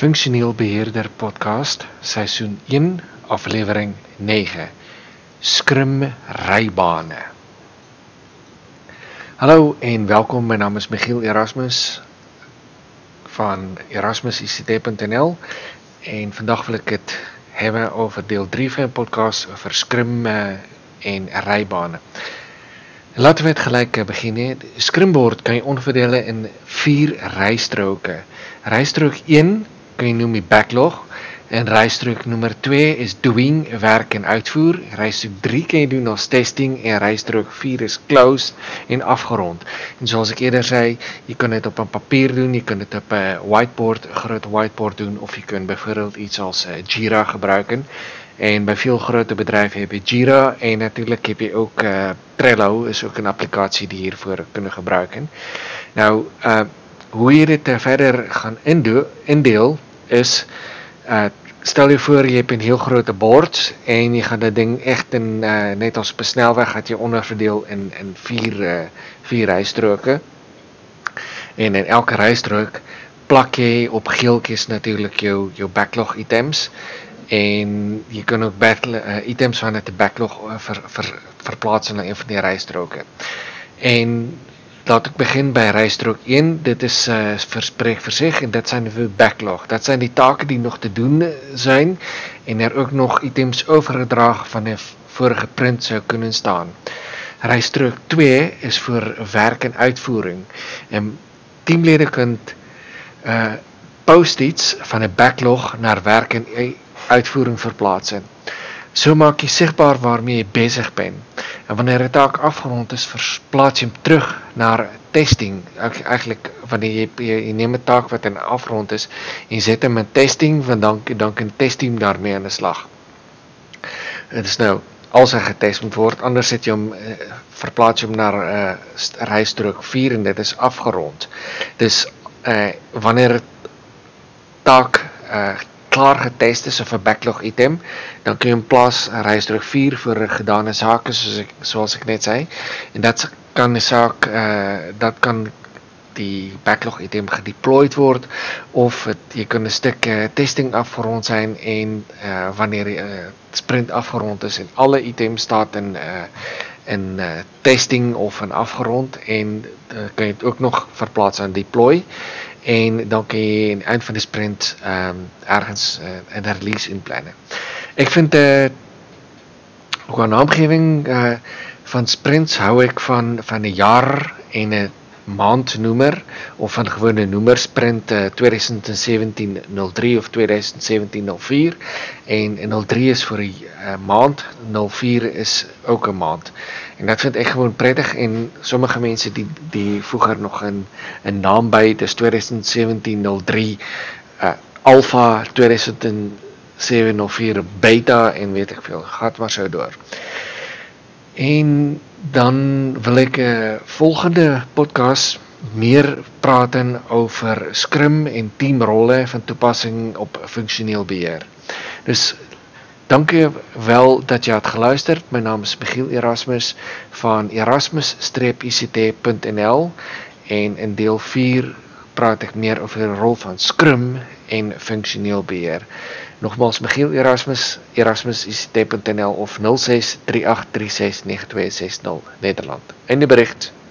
Funksioneel Beheerder Podcast, seisoen 1, aflevering 9. Scrum Rybane. Hallo en welkom. My naam is Michiel Erasmus van erasmusict.nl en vandag wil ek dit hê oor deel 3 van die podcast oor Scrum uh, en Rybane. Laten we het gelijk beginnen. Scrumboard kan je onverdelen in vier rijstroken. Rijstrook 1 kan jy noem die backlog. En rystrook nommer 2 is doing werk en uitvoer. Rystrook 3 kan jy doen as testing en rystrook 4 is closed en afgerond. En soos ek eerder sê jy kan dit op 'n papier doen jy kan dit op 'n whiteboard 'n groot whiteboard doen of jy kan byvoorbeeld iets als uh, Jira gebruik en by veel groot bedrywe heb jy Jira en natuurlik heb jy ook uh, Trello is ook 'n applikasie die hiervoor kan gebruik nou uh hoe jy dit verder gaan indeel is uh stel jy voor jy het 'n heel groot bord en jy gaan dit ding echt in uh, net als op 'n snelweg gaan jy onderverdeel in in vier uh vier rystroke. En in elke rystrook plak jy op geeltjies natuurlik jou jou backlog items en jy kan ook items van 'n backlog ver, ver, verplaas in een van die rystroke. En laat ek begin by rystrook 1. Dit is uh verspreek vir sig en dit zijn die backlog. Dat zijn die take die nog te doen zijn en er ook nog items oorgedra van 'n vorige print sou kunnen staan. Rystrook 2 is vir werk en uitvoering. En teamlede kan uh post-its van 'n backlog na werk en uitvoering verplaas. So maak jy sigbaar waarmee jy besig bent. En wanneer 'n taak afgerond is, verplaats jy hom terug na testing. Eigenlijk wanneer jy, jy, jy neem 'n taak wat in afgerond is en zet hom in testing, want dan dan kan testing daarmee aan die slag. Dit is nou als hy getest moet word, anders sit jy hom uh, verplaats jy hom na 'n uh, rystrook 4 en dit is afgerond. Dus uh wanneer taak uh klaar getest is of 'n backlog item, dan kun jy in plaas rysdruk 4 vir gedane sake soos ek soos ek net sê. En dit kan 'n saak uh dat kan die backlog item gedeployed word of het, jy kan 'n stuk uh, testing afgerond zijn en uh wanneer die uh, sprint afgerond is en alle items staat in uh, testing of in afgerond en uh, kan jy dit ook nog verplaas aan deploy en dan kan jy aan eind van die sprint um, ergens uh, in 'n release inplannen. Ek vind eh uh, qua naamgewing uh, van sprints hou ek van van 'n jaar en 'n maandnoemer of van gewone noemersprint uh, 2017-03 of 2017-04 en 03 is vir 'n uh, maand, 04 is ook 'n maand. En dat vind ek gewoon prettig en sommige mense die die voeg er nog 'n 'n naam by, dis 2017-03 uh, alpha 2007-04 beta en weet ek veel, gat maar sou door. En dan wil ek 'n uh, eh, volgende podcast meer praat oor Scrum en teamrolle van toepassing op funksioneel beheer. Dus dankie wel dat jy het geluister. My naam is Michiel Erasmus van erasmus-ict.nl en in deel 4 praat ek meer oor die rol van Scrum en funksioneel beheer. Nogmaals Michiel Erasmus, erasmus.ict.nl of 0638369260 Nederland. Einde bericht.